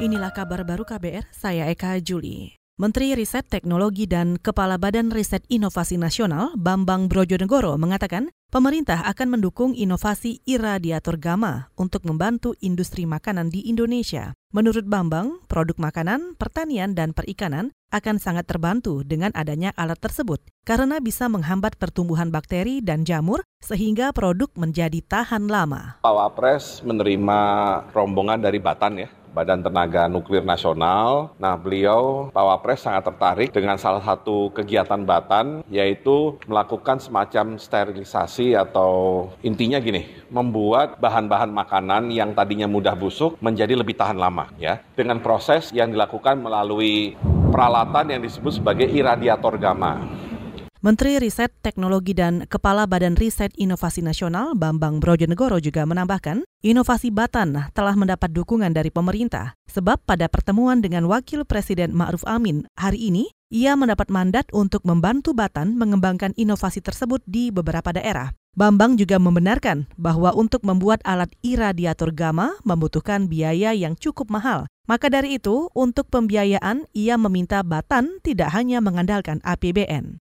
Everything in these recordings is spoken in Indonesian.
Inilah kabar baru KBR, saya Eka Juli. Menteri Riset Teknologi dan Kepala Badan Riset Inovasi Nasional Bambang Brojonegoro mengatakan pemerintah akan mendukung inovasi iradiator gamma untuk membantu industri makanan di Indonesia. Menurut Bambang, produk makanan, pertanian, dan perikanan akan sangat terbantu dengan adanya alat tersebut karena bisa menghambat pertumbuhan bakteri dan jamur sehingga produk menjadi tahan lama. Pak Wapres menerima rombongan dari Batan ya, Badan Tenaga Nuklir Nasional. Nah, beliau Pak Wapres sangat tertarik dengan salah satu kegiatan Batan yaitu melakukan semacam sterilisasi atau intinya gini, membuat bahan-bahan makanan yang tadinya mudah busuk menjadi lebih tahan lama ya dengan proses yang dilakukan melalui peralatan yang disebut sebagai iradiator gamma. Menteri Riset Teknologi dan Kepala Badan Riset Inovasi Nasional Bambang Brojonegoro juga menambahkan, inovasi Batan telah mendapat dukungan dari pemerintah, sebab pada pertemuan dengan Wakil Presiden Ma'ruf Amin hari ini, ia mendapat mandat untuk membantu Batan mengembangkan inovasi tersebut di beberapa daerah. Bambang juga membenarkan bahwa untuk membuat alat iradiator gamma membutuhkan biaya yang cukup mahal. Maka dari itu, untuk pembiayaan, ia meminta Batan tidak hanya mengandalkan APBN.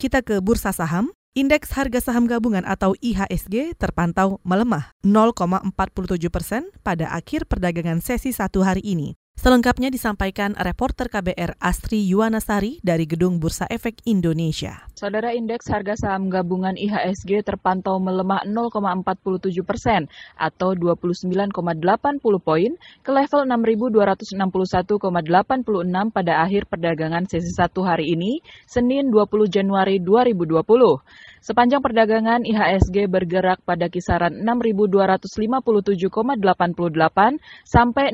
Kita ke bursa saham. Indeks harga saham gabungan atau IHSG terpantau melemah 0,47 persen pada akhir perdagangan sesi satu hari ini. Selengkapnya disampaikan reporter KBR Astri Yuwanasari dari Gedung Bursa Efek Indonesia. Saudara indeks harga saham gabungan IHSG terpantau melemah 0,47 persen atau 29,80 poin ke level 6.261,86 pada akhir perdagangan sesi satu hari ini, Senin 20 Januari 2020. Sepanjang perdagangan IHSG bergerak pada kisaran 6.257,88 sampai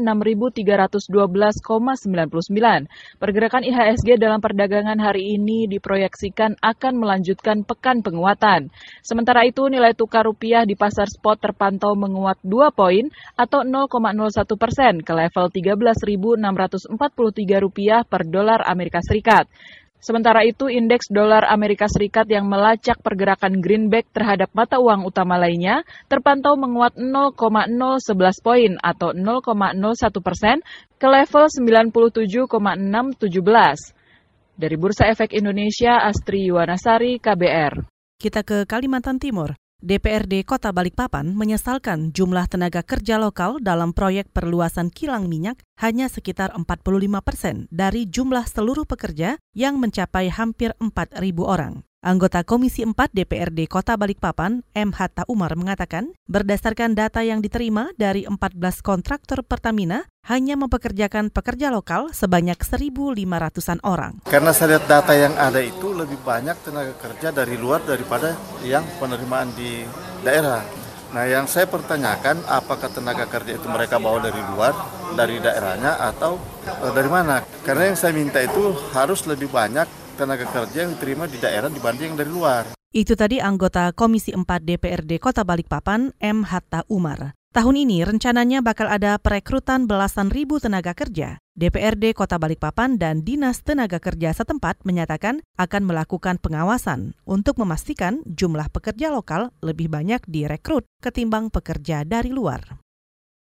6.312,99. Pergerakan IHSG dalam perdagangan hari ini diproyeksikan akan melanjutkan pekan penguatan. Sementara itu nilai tukar rupiah di pasar spot terpantau menguat 2 poin atau 0,01 persen ke level 13.643 rupiah per dolar Amerika Serikat. Sementara itu, indeks dolar Amerika Serikat yang melacak pergerakan greenback terhadap mata uang utama lainnya terpantau menguat 0,011 poin atau 0,01 persen ke level 97,617. Dari Bursa Efek Indonesia, Astri Yuwanasari, KBR. Kita ke Kalimantan Timur. DPRD Kota Balikpapan menyesalkan jumlah tenaga kerja lokal dalam proyek perluasan kilang minyak hanya sekitar 45 persen dari jumlah seluruh pekerja yang mencapai hampir 4.000 orang. Anggota Komisi 4 DPRD Kota Balikpapan, M. Hatta Umar mengatakan, berdasarkan data yang diterima dari 14 kontraktor Pertamina, hanya mempekerjakan pekerja lokal sebanyak 1.500-an orang. Karena saya lihat data yang ada itu lebih banyak tenaga kerja dari luar daripada yang penerimaan di daerah. Nah yang saya pertanyakan apakah tenaga kerja itu mereka bawa dari luar, dari daerahnya atau eh, dari mana? Karena yang saya minta itu harus lebih banyak tenaga kerja yang diterima di daerah dibanding yang dari luar. Itu tadi anggota Komisi 4 DPRD Kota Balikpapan, M. Hatta Umar. Tahun ini rencananya bakal ada perekrutan belasan ribu tenaga kerja. DPRD Kota Balikpapan dan Dinas Tenaga Kerja setempat menyatakan akan melakukan pengawasan untuk memastikan jumlah pekerja lokal lebih banyak direkrut ketimbang pekerja dari luar.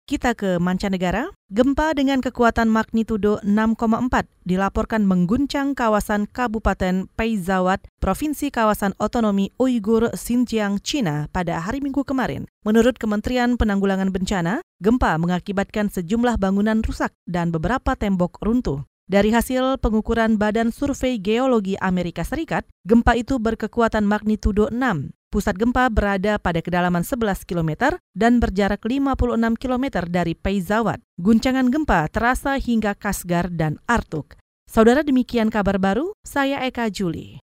Kita ke mancanegara. Gempa dengan kekuatan magnitudo 6,4 dilaporkan mengguncang kawasan Kabupaten Peizawat, Provinsi Kawasan Otonomi Uighur, Xinjiang, China pada hari Minggu kemarin. Menurut Kementerian Penanggulangan Bencana, gempa mengakibatkan sejumlah bangunan rusak dan beberapa tembok runtuh. Dari hasil pengukuran Badan Survei Geologi Amerika Serikat, gempa itu berkekuatan magnitudo 6 Pusat gempa berada pada kedalaman 11 km dan berjarak 56 km dari Peizawat. Guncangan gempa terasa hingga Kasgar dan Artuk. Saudara demikian kabar baru, saya Eka Juli.